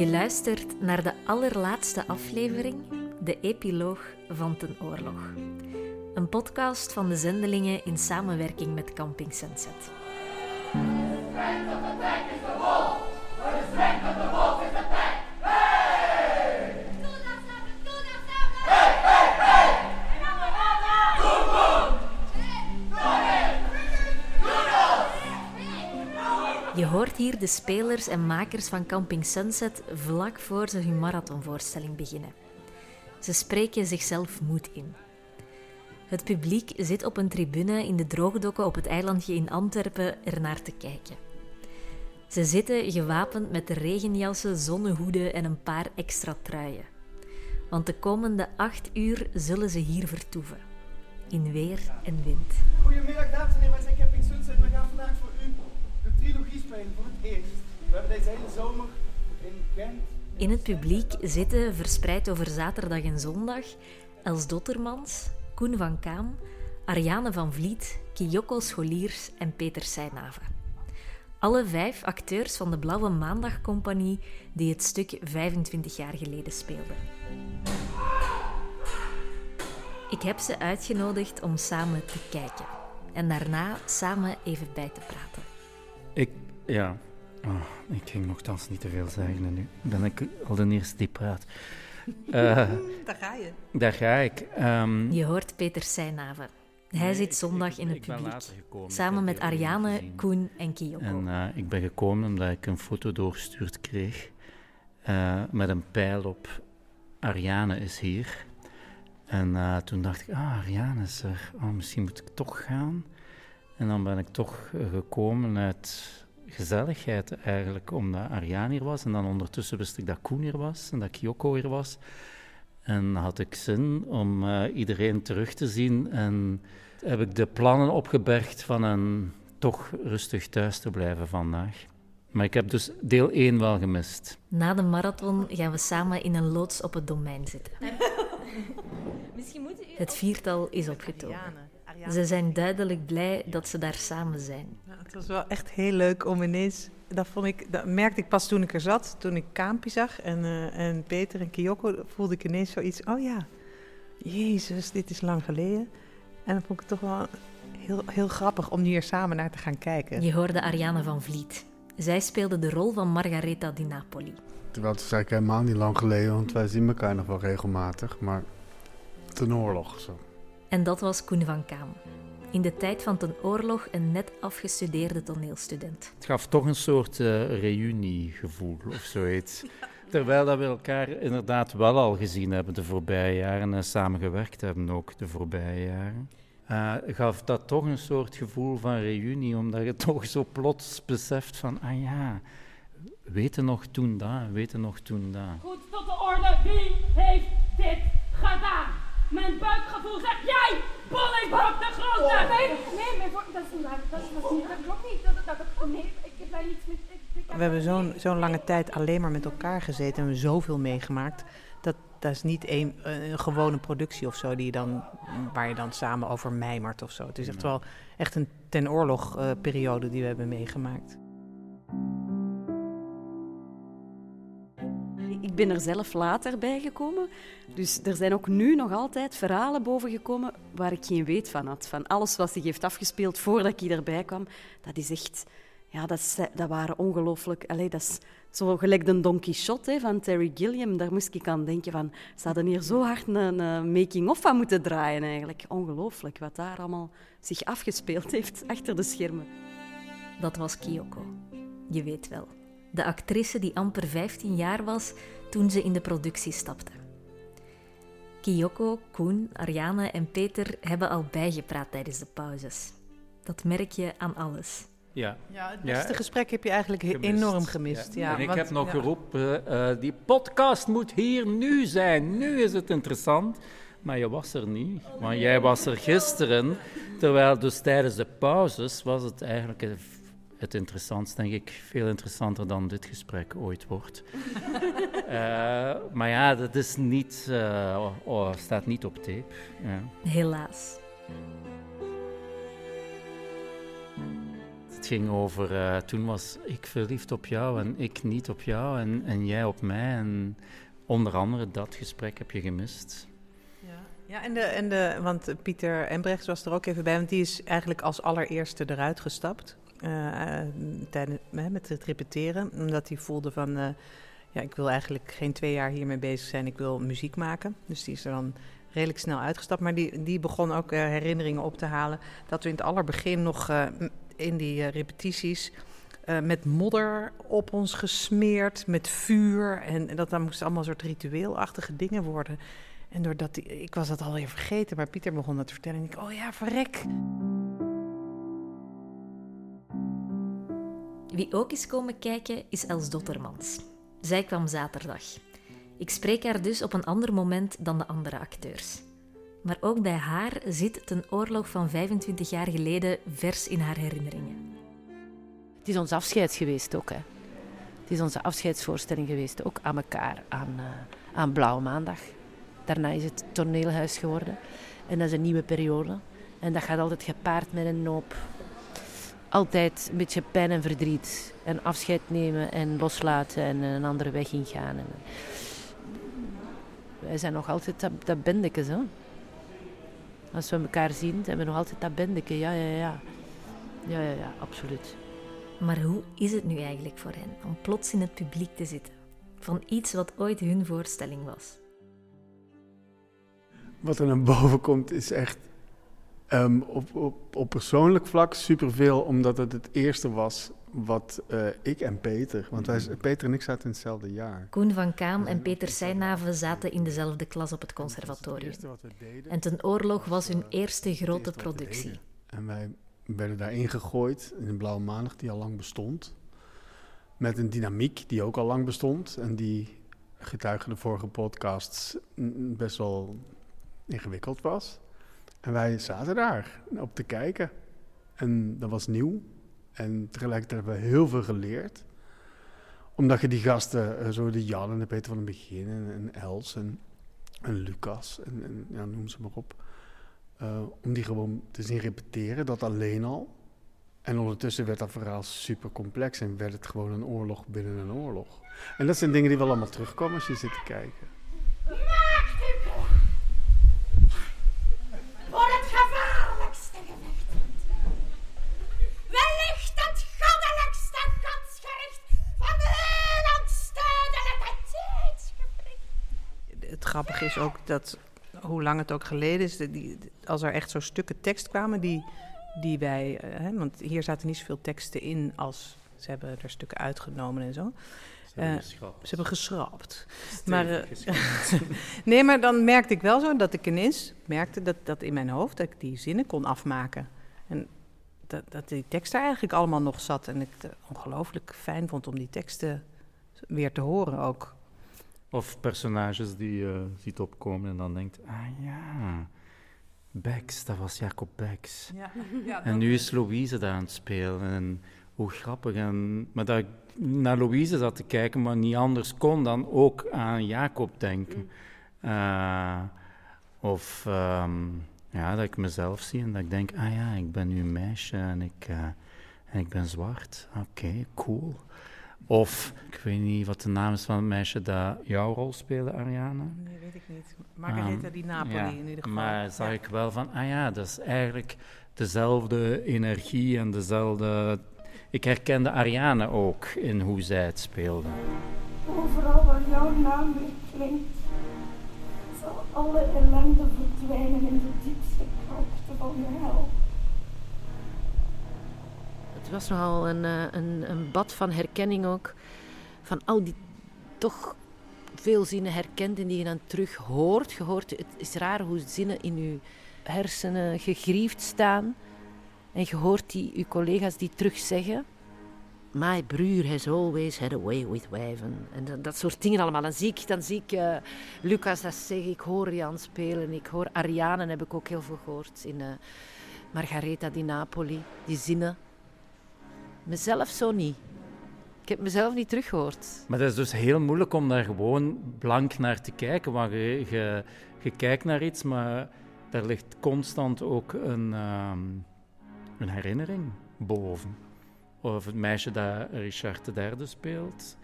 Je luistert naar de allerlaatste aflevering, de epiloog van Ten Oorlog. Een podcast van de zendelingen in samenwerking met Camping Sunset. Hier de spelers en makers van Camping Sunset vlak voor ze hun marathonvoorstelling beginnen. Ze spreken zichzelf moed in. Het publiek zit op een tribune in de droogdokken op het eilandje in Antwerpen ernaar te kijken. Ze zitten gewapend met regenjassen, zonnehoeden en een paar extra truien. Want de komende acht uur zullen ze hier vertoeven. In weer en wind. Goedemiddag dames en heren, wij zijn Camping Sunset. We gaan vandaag voor u de trilogie spelen voor het eerst. We hebben deze hele zomer in Gent. In het publiek zitten, verspreid over zaterdag en zondag, Els Dottermans, Koen van Kaam, Ariane van Vliet, Kiyoko Scholiers en Peter Seijnave. Alle vijf acteurs van de Blauwe Maandag Compagnie die het stuk 25 jaar geleden speelden. Ik heb ze uitgenodigd om samen te kijken en daarna samen even bij te praten. Ik, ja. Oh, ik ging nogthans niet te veel zeggen en nu ben ik al de eerste die praat. Eh, Daar ga je. daar ga ik. Ehm, Je hoort Peter Seijnave. Hij Nee, zit zondag ik- in het ik ben publiek. later gekomen. Samen met Ariane. Koen en Kiyoko. En eh, ik ben gekomen omdat ik een foto doorgestuurd kreeg eh, met een pijl op Ariane is hier. En eh, toen dacht ik, ah, Ariane is er. Oh, misschien moet ik toch gaan. En dan ben ik toch gekomen uit gezelligheid eigenlijk, omdat Ariane hier was. En dan ondertussen wist ik dat Koen hier was en dat Kyoko hier was. En had ik zin om eh, iedereen terug te zien. En heb ik de plannen opgebergd van een toch rustig thuis te blijven vandaag. Maar ik heb dus deel 1 wel gemist. Na de marathon gaan we samen in een loods op het domein zitten. Misschien moeten u... Het viertal is opgetogen. Ze zijn duidelijk blij dat ze daar samen zijn. Nou, het was wel echt heel leuk om ineens. Dat, vond ik, dat merkte ik pas toen ik er zat, toen ik Kaampie zag en, eh, en Peter en Kyoko, voelde ik ineens zoiets. Oh ja, Jezus, dit is lang geleden. En dan vond ik het toch wel heel, heel grappig om hier samen naar te gaan kijken. Je hoorde Ariane van Vliet. Zij speelde de rol van Margaretha di Napoli. Terwijl het is eigenlijk helemaal niet lang geleden, want wij zien elkaar nog wel regelmatig. Maar ten oorlog zo. En dat was Koen van Kaam. In de tijd van ten oorlog een net afgestudeerde toneelstudent. Het gaf toch een soort eh, reuniegevoel of zoiets. Terwijl dat we elkaar inderdaad wel al gezien hebben de voorbije jaren en samengewerkt hebben ook de voorbije jaren. eh, gaf dat toch een soort gevoel van reunie, omdat je toch zo plots beseft van, ah ja, weten nog toen dat, weten nog toen dat. Goed tot de orde, wie heeft dit gedaan? Mijn buikgevoel zegt jij, Bollingbrok de Grote! Nee, nee, mijn dat is niet waar. Dat, is- dat, dat klopt niet. Dat, dat, dat, nee, ik heb daar niets met... Ik, ik heb We hebben zo'n zo'n lange tijd alleen maar met elkaar gezeten en we zoveel meegemaakt. Dat, dat is niet een, een gewone productie of zo die je dan, waar je dan samen over mijmert of zo. Het is echt wel echt een ten oorlog eh, periode die we hebben meegemaakt. Ik ben er zelf later bij gekomen. Dus er zijn ook nu nog altijd verhalen bovengekomen waar ik geen weet van had. Van alles wat zich heeft afgespeeld voordat ik hierbij kwam. Dat is echt... Ja, dat, dat waren ongelooflijk... Allee, dat is zo gelijk de Don Quixote van Terry Gilliam. Daar moest ik aan denken van... Ze hadden hier zo hard een, making-of van moeten draaien eigenlijk. Ongelooflijk wat daar allemaal zich afgespeeld heeft achter de schermen. Dat was Kiyoko. Je weet wel. De actrice die amper 15 jaar was toen ze in de productie stapte. Kiyoko, Koen, Ariane en Peter hebben al bijgepraat tijdens de pauzes. Dat merk je aan alles. Ja, Ja, het Ja, beste gesprek heb je eigenlijk gemist. enorm gemist. Ja. en ik want- heb nog ja. geroepen, eh, die podcast moet hier nu zijn. Nu is het interessant. Maar je was er niet, want jij was er gisteren. Terwijl dus tijdens de pauzes was het eigenlijk eh, het interessantst, denk ik. Veel interessanter dan dit gesprek ooit wordt. Eh, maar ja, dat is niet, eh, oh, staat niet op tape. Ja. Helaas. Het ging over, eh, toen was ik verliefd op jou en ik niet op jou en, en jij op mij. En onder andere dat gesprek heb je gemist. Ja, en de, en de, want Pieter Embrechts was er ook even bij, want die is eigenlijk als allereerste eruit gestapt tijdens, met het repeteren. Omdat hij voelde van, uh, ja, ik wil eigenlijk geen twee jaar hiermee bezig zijn, ik wil muziek maken. Dus die is er dan redelijk snel uitgestapt. Maar die, die begon ook uh, herinneringen op te halen dat we in het allerbegin nog in die repetities... met modder op ons gesmeerd, met vuur. En, en dat dan moesten allemaal soort ritueelachtige dingen worden. En doordat die, ik was dat alweer vergeten, maar Pieter begon dat te vertellen. En ik, oh ja, verrek. Wie ook is komen kijken is Els Dottermans. Zij kwam zaterdag. Ik spreek haar dus op een ander moment dan de andere acteurs. Maar ook bij haar zit ten oorlog van 25 jaar geleden vers in haar herinneringen. Het is ons afscheid geweest ook. Hè. Het is onze afscheidsvoorstelling geweest, ook aan elkaar, aan, uh, aan Blauwe Maandag. Daarna is het toneelhuis geworden. En dat is een nieuwe periode. En dat gaat altijd gepaard met een hoop. Altijd een beetje pijn en verdriet. En afscheid nemen en loslaten en een andere weg ingaan. En wij zijn nog altijd dat, dat bendeke, zo. Als we elkaar zien, zijn we nog altijd dat bendeke. Ja, ja, ja. Ja, ja, ja, absoluut. Maar hoe is het nu eigenlijk voor hen om plots in het publiek te zitten? Van iets wat ooit hun voorstelling was wat er naar boven komt is echt um, op, op, op persoonlijk vlak superveel, omdat het het eerste was wat uh, ik en Peter, want wij, Peter en ik zaten in hetzelfde jaar. Koen van Kaan en Peter Seijnave zaten in dezelfde klas op het conservatorium. En ten oorlog was hun eerste grote productie. En wij werden daarin gegooid in een blauwe maandag die al lang bestond. Met een dynamiek die ook al lang bestond en die getuige de vorige podcasts best wel ingewikkeld was. En wij zaten daar op te kijken. En dat was nieuw. En tegelijkertijd hebben we heel veel geleerd. Omdat je die gasten, eh, zo de Jan en de Peter van het begin, en, Els en, en Lucas, en, ja, noem ze maar op. Uh, om die gewoon te zien repeteren, dat alleen al. En ondertussen werd dat verhaal super complex en werd het gewoon een oorlog binnen een oorlog. En dat zijn dingen die wel allemaal terugkomen als je zit te kijken. Grappig is ook dat, hoe lang het ook geleden is, die, als er echt zo stukken tekst kwamen die, die wij, uh, hè, want hier zaten niet zoveel teksten in als ze hebben er stukken uitgenomen en zo. Ze hebben, uh, ze hebben geschrapt. Maar, uh, nee, maar dan merkte ik wel zo dat ik ineens merkte dat, dat in mijn hoofd dat ik die zinnen kon afmaken. En dat, dat die tekst er eigenlijk allemaal nog zat. En ik het ongelooflijk fijn vond om die teksten weer te horen ook. Of personages die je uh, ziet opkomen en dan denkt, ah ja, Bex, dat was Jacob Bex. Ja. ja en nu is Louise daar aan het spelen en hoe grappig. En, maar dat ik naar Louise zat te kijken, maar niet anders kon dan ook aan Jacob denken. Uh, of um, ja, dat ik mezelf zie en dat ik denk, ah ja, ik ben nu een meisje en ik, uh, en ik ben zwart. Oké, okay, cool. Of, ik weet niet wat de naam is van het meisje dat jouw rol speelde, Ariane. Nee, weet ik niet. Margaretha um, di Napoli ja, in ieder geval. Maar zag ja. ik wel van, ah ja, dat is eigenlijk dezelfde energie en dezelfde... Ik herkende Ariane ook in hoe zij het speelde. Overal waar jouw naam weer klinkt, zal alle ellende verdwijnen in de diepste krachten van de hel. Het was nogal een, eh, een, een bad van herkenning ook. Van al die toch veel zinnen herkent en die je dan terug hoort. Je hoort. Het is raar hoe zinnen in je hersenen gegriefd staan. En je hoort die, je collega's die terug zeggen. My broer has always had a way with wijven. En dat, soort dingen allemaal. Dan zie ik, dan zie ik uh, Lucas dat zeggen. Ik hoor Jan spelen. Ik hoor Ariane, heb ik ook heel veel gehoord. In uh, Margaretha di Napoli. Die zinnen. Mezelf zo niet. Ik heb mezelf niet teruggehoord. Maar het is dus heel moeilijk om daar gewoon blank naar te kijken. Want je, je, kijkt naar iets, maar daar ligt constant ook een, um, een herinnering boven. Of het meisje dat Richard III speelt.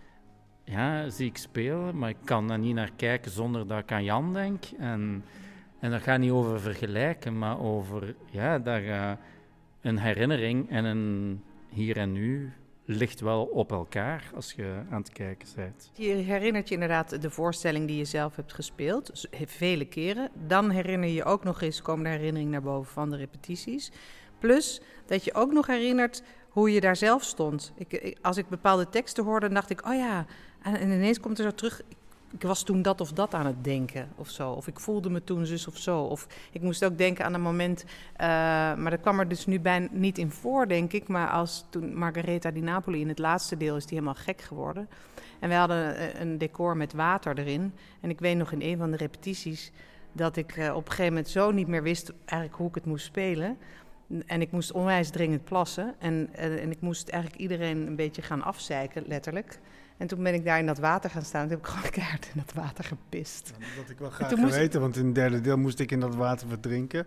Ja, zie ik spelen, maar ik kan daar niet naar kijken zonder dat ik aan Jan denk. En, en dat gaat niet over vergelijken, maar over ja, dat een herinnering en een hier en nu ligt wel op elkaar als je aan het kijken bent. Je herinnert je inderdaad de voorstelling die je zelf hebt gespeeld, vele keren. Dan herinner je ook nog eens, komen de herinneringen naar boven van de repetities. Plus dat je ook nog herinnert hoe je daar zelf stond. Ik, als ik bepaalde teksten hoorde, dacht ik, oh ja. En, ineens komt er zo terug, was toen dat of dat aan het denken of zo. Of ik voelde me toen zus of zo. Of ik moest ook denken aan een moment, uh, maar dat kwam er dus nu bijna niet in voor, denk ik. Maar als toen Margaretha di Napoli in het laatste deel is die helemaal gek geworden. En we hadden een decor met water erin. En ik weet nog in een van de repetities dat ik uh, op een gegeven moment zo niet meer wist eigenlijk hoe ik het moest spelen. En ik moest onwijs dringend plassen. En, en, en ik moest eigenlijk iedereen een beetje gaan afzeiken, letterlijk. En toen ben ik daar in dat water gaan staan. Toen heb ik gewoon keihard in dat water gepist. Ja, dat ik wel graag geweten, want in het derde deel moest ik in dat water verdrinken.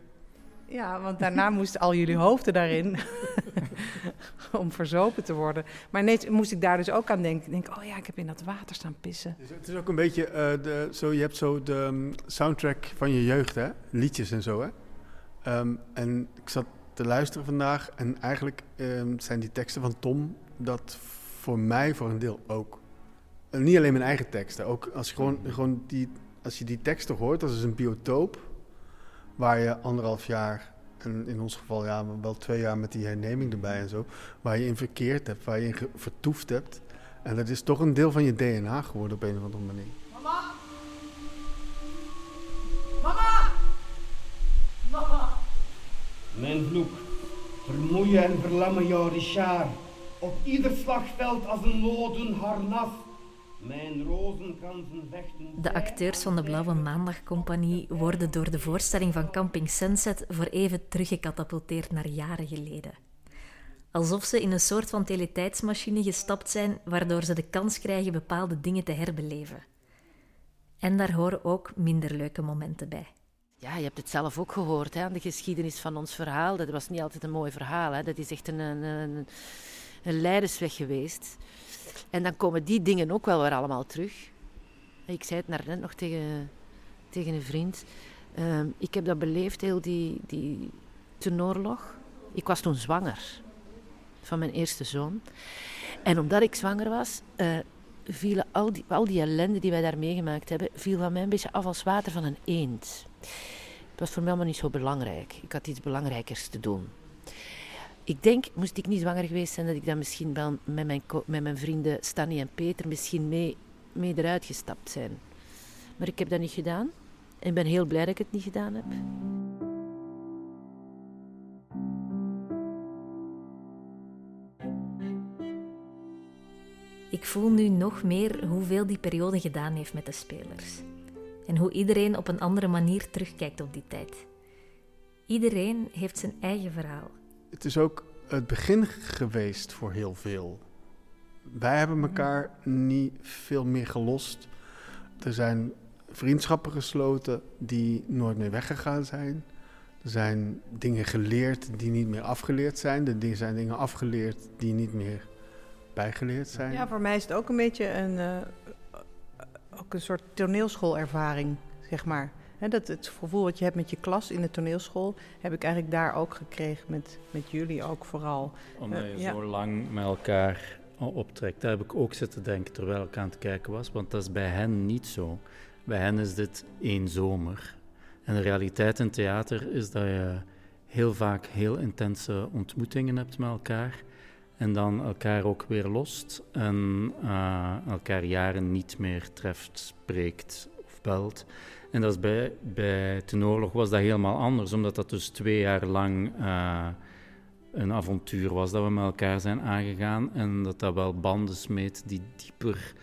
Ja, want daarna moesten al jullie hoofden daarin om verzopen te worden. Maar ineens moest ik daar dus ook aan denken. Ik denk, oh ja, ik heb in dat water staan pissen. Dus het is ook een beetje, uh, de, zo, je hebt zo de um, soundtrack van je jeugd, hè? Liedjes en zo, hè? Um, en ik zat te luisteren vandaag en eigenlijk um, zijn die teksten van Tom dat voor mij voor een deel ook. En niet alleen mijn eigen teksten, ook als je, gewoon, gewoon die, als je die teksten hoort, dat is een biotoop waar je anderhalf jaar, en in ons geval ja, wel twee jaar met die herneming erbij en zo, waar je in verkeerd hebt, waar je in vertoefd hebt. En dat is toch een deel van je DNA geworden op een of andere manier. Mama! Mama! Mama! Mijn vloek, vermoeien en verlammen jou, Richard. Op ieder slagveld als een loden harnas. Mijn rozenkansen vechten. De acteurs van de Blauwe Maandagcompagnie worden door de voorstelling van Camping Sunset voor even teruggecatapulteerd naar jaren geleden. Alsof ze in een soort van teletijdsmachine gestapt zijn, waardoor ze de kans krijgen bepaalde dingen te herbeleven. En daar horen ook minder leuke momenten bij. Ja, je hebt het zelf ook gehoord, hè, de geschiedenis van ons verhaal. Dat was niet altijd een mooi verhaal. Hè. Dat is echt een, een, een een leidersweg geweest. En dan komen die dingen ook wel weer allemaal terug. Ik zei het net nog tegen, tegen een vriend. Uh, ik heb dat beleefd, heel die, die tenoorlog. Ik was toen zwanger van mijn eerste zoon. En omdat ik zwanger was, uh, vielen al die, al die ellende die wij daar meegemaakt hebben, viel van mij een beetje af als water van een eend. Het was voor mij allemaal niet zo belangrijk. Ik had iets belangrijkers te doen. Ik denk, moest ik niet zwanger geweest zijn, dat ik dan misschien wel met mijn, met mijn vrienden Stanny en Peter misschien mee, mee eruit gestapt zijn. Maar ik heb dat niet gedaan. En ben heel blij dat ik het niet gedaan heb. Ik voel nu nog meer hoeveel die periode gedaan heeft met de spelers. En hoe iedereen op een andere manier terugkijkt op die tijd. Iedereen heeft zijn eigen verhaal het is ook het begin geweest voor heel veel. Wij hebben elkaar niet veel meer gelost. Er zijn vriendschappen gesloten die nooit meer weggegaan zijn. Er zijn dingen geleerd die niet meer afgeleerd zijn. Er zijn dingen afgeleerd die niet meer bijgeleerd zijn. Ja, voor mij is het ook een beetje een, uh, ook een soort toneelschoolervaring, zeg maar dat het gevoel wat je hebt met je klas in de toneelschool, heb ik eigenlijk daar ook gekregen met, met jullie ook vooral. Omdat je zo lang met elkaar optrekt. Daar heb ik ook zitten denken terwijl ik aan het kijken was, want dat is bij hen niet zo. Bij hen is dit één zomer. En de realiteit in theater is dat je heel vaak heel intense ontmoetingen hebt met elkaar. En dan elkaar ook weer lost en uh, elkaar jaren niet meer treft, spreekt En dat is bij, bij Tenoorlog was dat helemaal anders, omdat dat dus twee jaar lang uh, een avontuur was dat we met elkaar zijn aangegaan. En dat dat wel banden smeet die dieper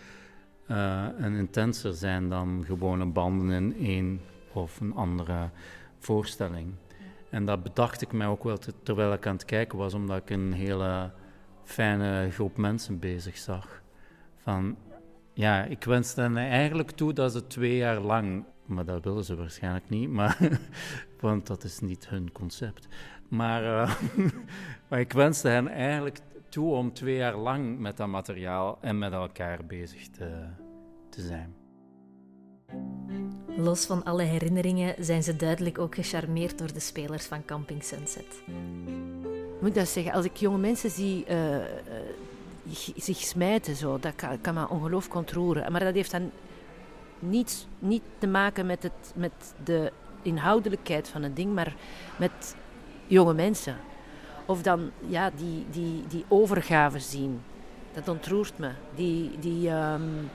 uh, en intenser zijn dan gewone banden in één of een andere voorstelling. En dat bedacht ik mij ook wel terwijl ik aan het kijken was, omdat ik een hele fijne groep mensen bezig zag. Van, ja, ik wenste hen eigenlijk toe dat ze twee jaar lang maar dat willen ze waarschijnlijk niet, maar, want dat is niet hun concept. Maar, uh, maar ik wenste hen eigenlijk toe om twee jaar lang met dat materiaal en met elkaar bezig te, te zijn. Los van alle herinneringen zijn ze duidelijk ook gecharmeerd door de spelers van Camping Sunset. Moet ik dat zeggen? Als ik jonge mensen zie uh, uh, zich smijten, zo, dat kan, kan me ongelooflijk ontroeren. Maar dat heeft dan niet, niet te maken met, het, met de inhoudelijkheid van het ding, maar met jonge mensen. Of dan ja, die, die, die overgave zien. Dat ontroert me. Die, die, um,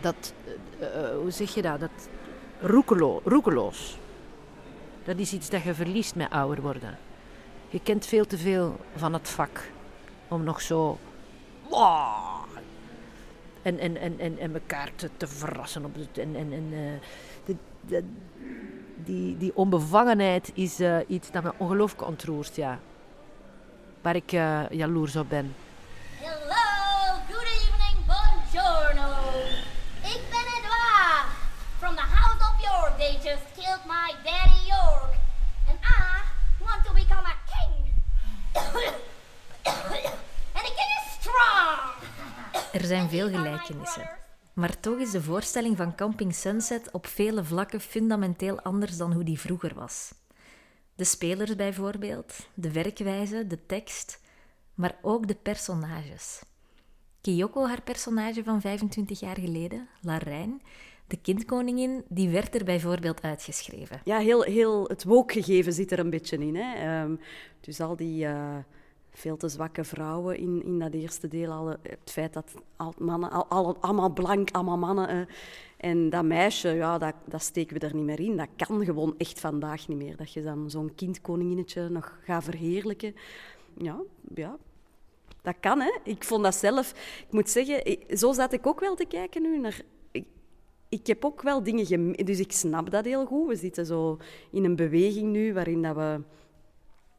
dat, uh, hoe zeg je dat? Dat roekelo, roekeloos. Dat is iets dat je verliest met ouder worden. Je kent veel te veel van het vak om nog zo. En, en, en, en, en elkaar te, te verrassen. Op het, en en, en uh, de, die, die onbevangenheid is uh, iets dat me ongelooflijk ontroert, ja. Waar ik uh, jaloers op ben. Hello, good evening, buongiorno. Ik ben Edouard. From the house of York, they just killed my daddy York. And I want to become a king. and the king is strong. Er zijn veel gelijkenissen. Maar toch is de voorstelling van Camping Sunset op vele vlakken fundamenteel anders dan hoe die vroeger was. De spelers bijvoorbeeld, de werkwijze, de tekst, maar ook de personages. Kyoko, haar personage van 25 jaar geleden, Larijn, de kindkoningin, die werd er bijvoorbeeld uitgeschreven. Ja, heel, heel het wookgegeven zit er een beetje in. Hè. Um, dus al die... Uh veel te zwakke vrouwen in, in dat eerste deel. Al, het feit dat al mannen, al, al, allemaal blank, allemaal mannen. En dat meisje, ja, dat, dat steken we er niet meer in. Dat kan gewoon echt vandaag niet meer. Dat je dan zo'n kindkoninginnetje nog gaat verheerlijken. Ja, ja, dat kan, hè. Ik vond dat zelf... Ik moet zeggen, zo zat ik ook wel te kijken nu naar... Ik, heb ook wel dingen... Gem... Dus ik snap dat heel goed. We zitten zo in een beweging nu waarin dat we...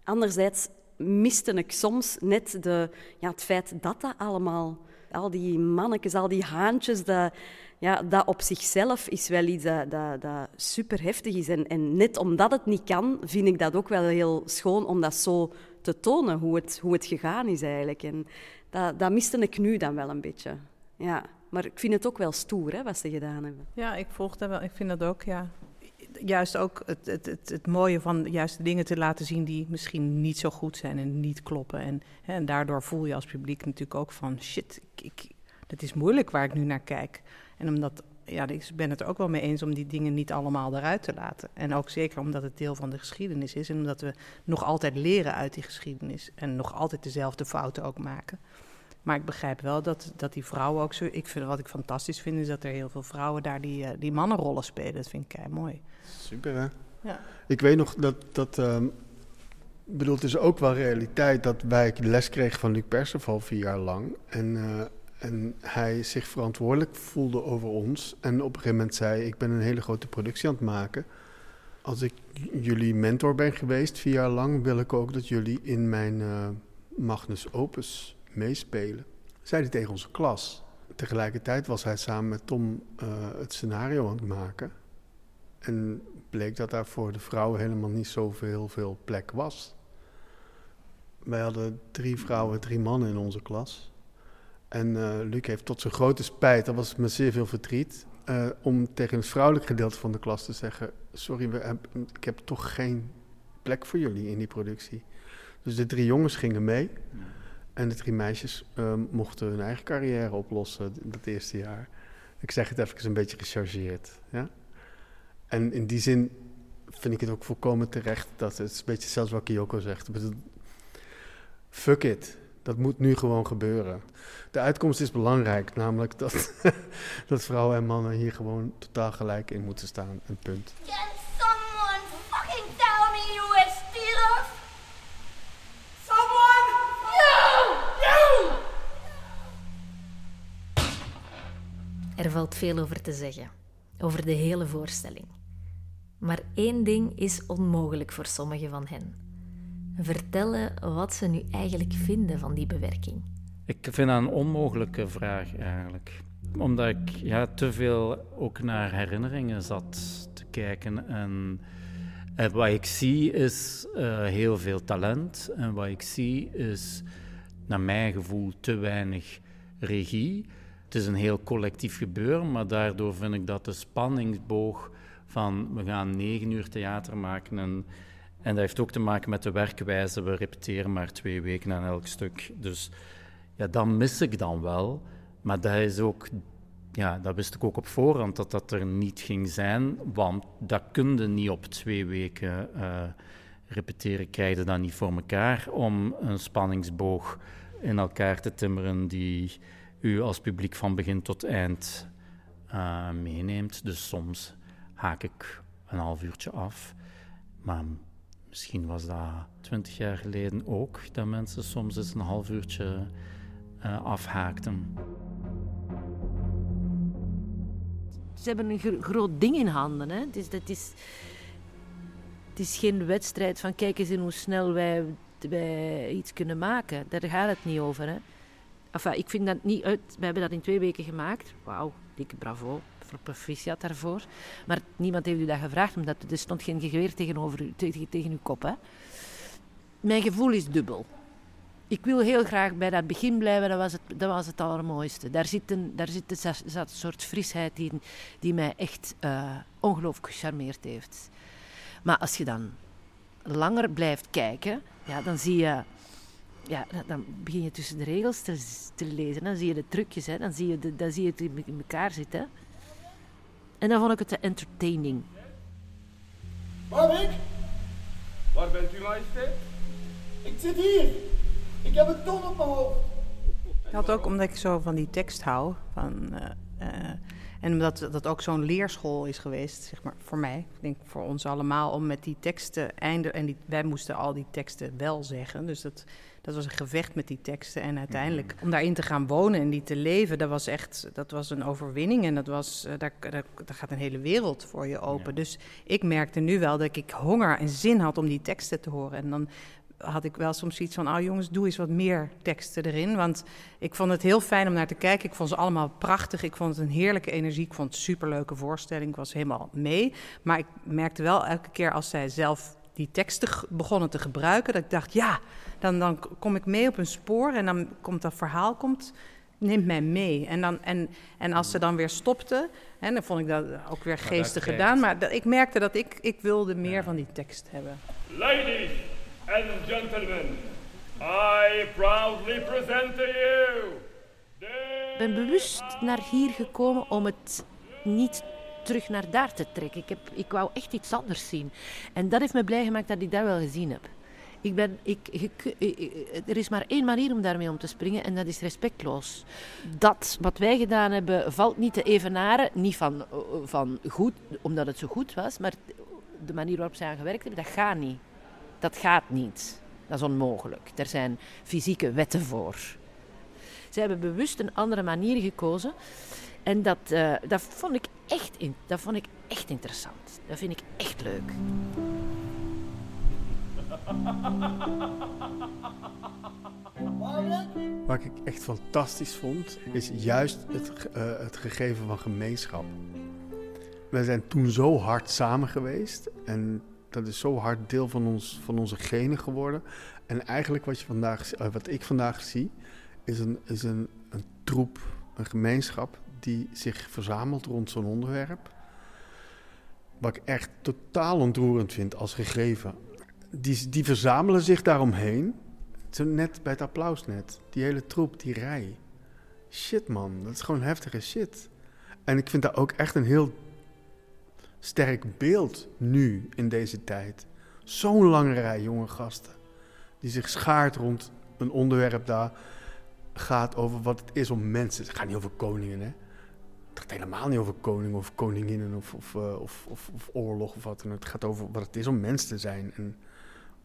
Anderzijds miste ik soms net de, ja, het feit dat dat allemaal, al die mannetjes, al die haantjes, dat, ja, dat op zichzelf is wel iets dat, dat, dat super heftig is. En, en net omdat het niet kan, vind ik dat ook wel heel schoon om dat zo te tonen, hoe het, hoe het gegaan is eigenlijk. En dat, dat miste ik nu dan wel een beetje. Ja. Maar ik vind het ook wel stoer hè, wat ze gedaan hebben. Ja, ik volg dat wel. Ik vind dat ook, ja juist ook het, het, het, het, mooie van juist dingen te laten zien die misschien niet zo goed zijn en niet kloppen. En, hè, en daardoor voel je als publiek natuurlijk ook van shit, ik, ik, het is moeilijk waar ik nu naar kijk. En omdat, ja, ik ben het er ook wel mee eens om die dingen niet allemaal eruit te laten. En ook zeker omdat het deel van de geschiedenis is en omdat we nog altijd leren uit die geschiedenis en nog altijd dezelfde fouten ook maken. Maar ik begrijp wel dat, dat die vrouwen ook zo. Ik vind, wat ik fantastisch vind, is dat er heel veel vrouwen daar die, uh, die mannenrollen spelen. Dat vind ik kei mooi. Super, hè? Ja. Ik weet nog dat. dat um, bedoel, het is ook wel realiteit dat wij les kregen van Luc Perceval vier jaar lang. En, uh, en hij zich verantwoordelijk voelde over ons. En op een gegeven moment zei: Ik ben een hele grote productie aan het maken. Als ik jullie mentor ben geweest vier jaar lang, wil ik ook dat jullie in mijn uh, Magnus Opus meespelen, zei hij tegen onze klas. Tegelijkertijd was hij samen met Tom uh, het scenario aan het maken. En bleek dat daar voor de vrouwen helemaal niet zoveel veel plek was. Wij hadden drie vrouwen, drie mannen in onze klas. En uh, Luc heeft tot zijn grote spijt, dat was met zeer veel verdriet, uh, om tegen het vrouwelijk gedeelte van de klas te zeggen: Sorry, we ik heb toch geen plek voor jullie in die productie. Dus de drie jongens gingen mee. En de drie meisjes uh, mochten hun eigen carrière oplossen dat eerste jaar. Ik zeg het even een beetje gechargeerd. Ja? En in die zin vind ik het ook volkomen terecht dat het is een beetje zelfs wat Kyoko zegt. Fuck it. Dat moet nu gewoon gebeuren. De uitkomst is belangrijk, namelijk dat, dat vrouwen en mannen hier gewoon totaal gelijk in moeten staan. Een punt. Can someone fucking tell me you are still Someone! You! You! Er valt veel over te zeggen, over de hele voorstelling. Maar één ding is onmogelijk voor sommigen van hen: vertellen wat ze nu eigenlijk vinden van die bewerking. Ik vind dat een onmogelijke vraag eigenlijk. Omdat ik ja, te veel ook naar herinneringen zat te kijken. En, wat ik zie is uh, heel veel talent. En wat ik zie is naar mijn gevoel, te weinig regie. Het is een heel collectief gebeuren, maar daardoor vind ik dat de spanningsboog van we gaan negen uur theater maken en, en dat heeft ook te maken met de werkwijze. We repeteren maar twee weken aan elk stuk. Dus ja, dat mis ik dan wel. Maar dat is ook ja, dat wist ik ook op voorhand dat dat er niet ging zijn, want dat kun je niet op twee weken uh, repeteren, krijg je dat niet voor elkaar om een spanningsboog in elkaar te timmeren die u als publiek van begin tot eind uh, meeneemt. Dus soms haak ik een half uurtje af, maar misschien was dat twintig jaar geleden ook, dat mensen soms eens een half uurtje uh, afhaakten. ze hebben een groot ding in handen. Hè. Het, is, het, is, het is geen wedstrijd van kijk eens in hoe snel wij, wij iets kunnen maken. Daar gaat het niet over. Hè. Ik vind dat niet uit. We hebben dat in twee weken gemaakt. Wauw, dikke bravo. Proficiat daarvoor. Maar niemand heeft u dat gevraagd, omdat er stond geen geweer tegenover u, tegen, uw kop. Hè. Mijn gevoel is dubbel ik wil heel graag bij dat begin blijven, dat was het, dat was het allermooiste. Daar zit een, daar zit een, soort frisheid die, die mij echt uh, ongelooflijk gecharmeerd heeft. Maar als je dan langer blijft kijken, ja, dan zie je... Ja, dan begin je tussen de regels te, te lezen. Dan zie je de trucjes, hè. Dan, zie je de, dan zie je het in elkaar zitten. En dan vond ik het te entertaining. ik? Waar bent u, majesteit? Ik zit hier. Ik heb een ton op mijn hoofd. Ik had ook omdat ik zo van die tekst hou. Van, uh, uh, en omdat dat ook zo'n leerschool is geweest, zeg maar, voor mij. Ik denk voor ons allemaal, om met die teksten einde. En die, wij moesten al die teksten wel zeggen. Dus dat, dat was een gevecht met die teksten. En uiteindelijk om daarin te gaan wonen en die te leven, dat was echt dat was een overwinning. En dat was, uh, daar, daar, daar, gaat een hele wereld voor je open. Dus ik merkte nu wel dat ik honger en zin had om die teksten te horen. En dan had ik wel soms iets van, oh jongens, doe eens wat meer teksten erin. Want ik vond het heel fijn om naar te kijken. Ik vond ze allemaal prachtig. Ik vond het een heerlijke energie. Ik vond het een superleuke voorstelling. Ik was helemaal mee. Maar ik merkte wel elke keer als zij zelf die teksten begonnen te gebruiken, dat ik dacht, ja, dan, dan kom ik mee op een spoor en dan komt dat verhaal, komt, neemt mij mee. En, dan, en, en als ze dan weer stopten, en dan vond ik dat ook weer geestig gedaan. Maar ik merkte dat ik, ik wilde meer van die tekst hebben. Ladies, and gentlemen, I proudly present to you. Ik ben bewust naar hier gekomen om het niet terug naar daar te trekken. Ik, heb, ik wou echt iets anders zien. En dat heeft me blij gemaakt dat ik dat wel gezien heb. Ik ben, ik, er is maar één manier om daarmee om te springen en dat is respectloos. Dat wat wij gedaan hebben valt niet te evenaren. Niet van, van goed, omdat het zo goed was, maar de manier waarop zij aan gewerkt hebben, dat gaat niet. Dat gaat niet. Dat is onmogelijk. Er zijn fysieke wetten voor. Ze hebben bewust een andere manier gekozen. En dat, uh, dat, vond ik echt dat vond ik echt interessant. Dat vind ik echt leuk. Wat ik echt fantastisch vond, is juist het, uh, het gegeven van gemeenschap. We zijn toen zo hard samen geweest en dat is zo hard deel van, ons, van onze genen geworden. En eigenlijk wat, je vandaag, eh, wat ik vandaag zie, is, een, is een, een troep, een gemeenschap die zich verzamelt rond zo'n onderwerp. Wat ik echt totaal ontroerend vind als gegeven. Die, die verzamelen zich daaromheen. Zo net bij het applaus net. Die hele troep, die rij. Shit man, dat is gewoon heftige shit. En ik vind dat ook echt een heel sterk beeld nu in deze tijd. Zo'n lange rij jonge gasten die zich schaart rond een onderwerp daar gaat over wat het is om mensen. Het gaat niet over koningen, hè? Het gaat helemaal niet over koningen of koninginnen of, of, uh, of, of, of, oorlog of wat dan Het gaat over wat het is om mens te zijn. En,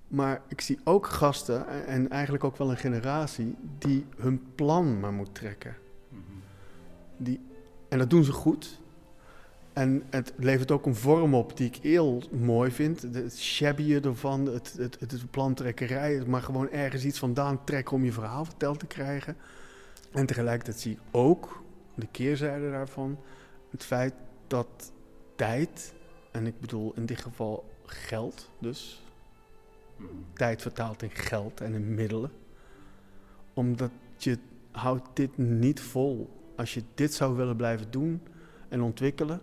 maar ik zie ook gasten en eigenlijk ook wel een generatie die hun plan maar moet trekken. Die, en dat doen ze goed. En het levert ook een vorm op die ik heel mooi vind. Het shabby ervan, het, het, het, plantrekkerij. Maar gewoon ergens iets vandaan trekken om je verhaal verteld te krijgen. En tegelijkertijd zie ik ook de keerzijde daarvan. Het feit dat tijd, en ik bedoel in dit geval geld dus. Tijd vertaald in geld en in middelen. Omdat je houdt dit niet vol. Als je dit zou willen blijven doen en ontwikkelen,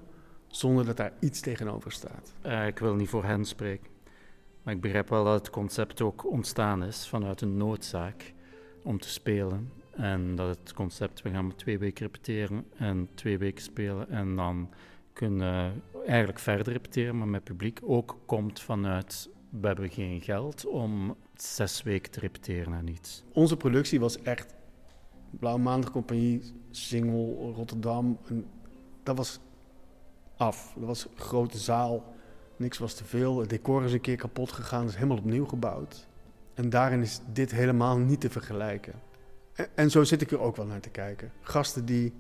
zonder dat daar iets tegenover staat. Uh, ik wil niet voor hen spreken. Maar ik begrijp wel dat het concept ook ontstaan is vanuit een noodzaak om te spelen. En dat het concept, we gaan twee weken repeteren en twee weken spelen en dan kunnen eigenlijk verder repeteren, maar met publiek ook komt vanuit we hebben geen geld om zes weken te repeteren en iets. Onze productie was echt Blauwe Maandag Compagnie, Singel, Rotterdam. En dat was af. Dat was een grote zaal. Niks was te veel. Het decor is een keer kapot gegaan. Is helemaal opnieuw gebouwd. En daarin is dit helemaal niet te vergelijken. En, zo zit ik er ook wel naar te kijken. Gasten die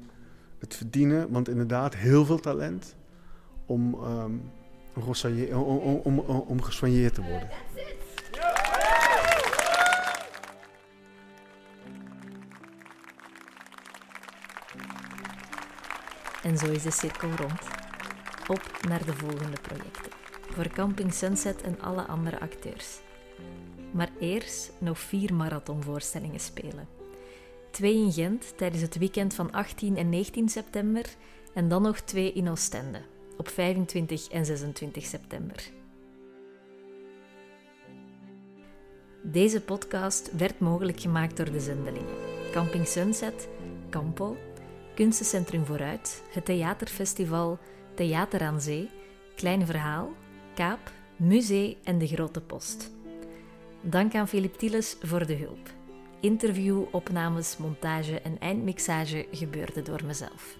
het verdienen, want inderdaad heel veel talent om, um, om, om, om gesoigneerd te worden. En zo is de cirkel rond. Op naar de volgende projecten. Voor Camping Sunset en alle andere acteurs. Maar eerst nog vier marathonvoorstellingen spelen. Twee in Gent tijdens het weekend van 18 en 19 september en dan nog twee in Oostende op 25 en 26 september. Deze podcast werd mogelijk gemaakt door de zendelingen Camping Sunset, Campo, Kunstencentrum Vooruit, het Theaterfestival, Theater aan Zee, Klein Verhaal, Kaap, Musee en De Grote Post. Dank aan Philip Tieles voor de hulp. Interview, opnames, montage en eindmixage gebeurde door mezelf.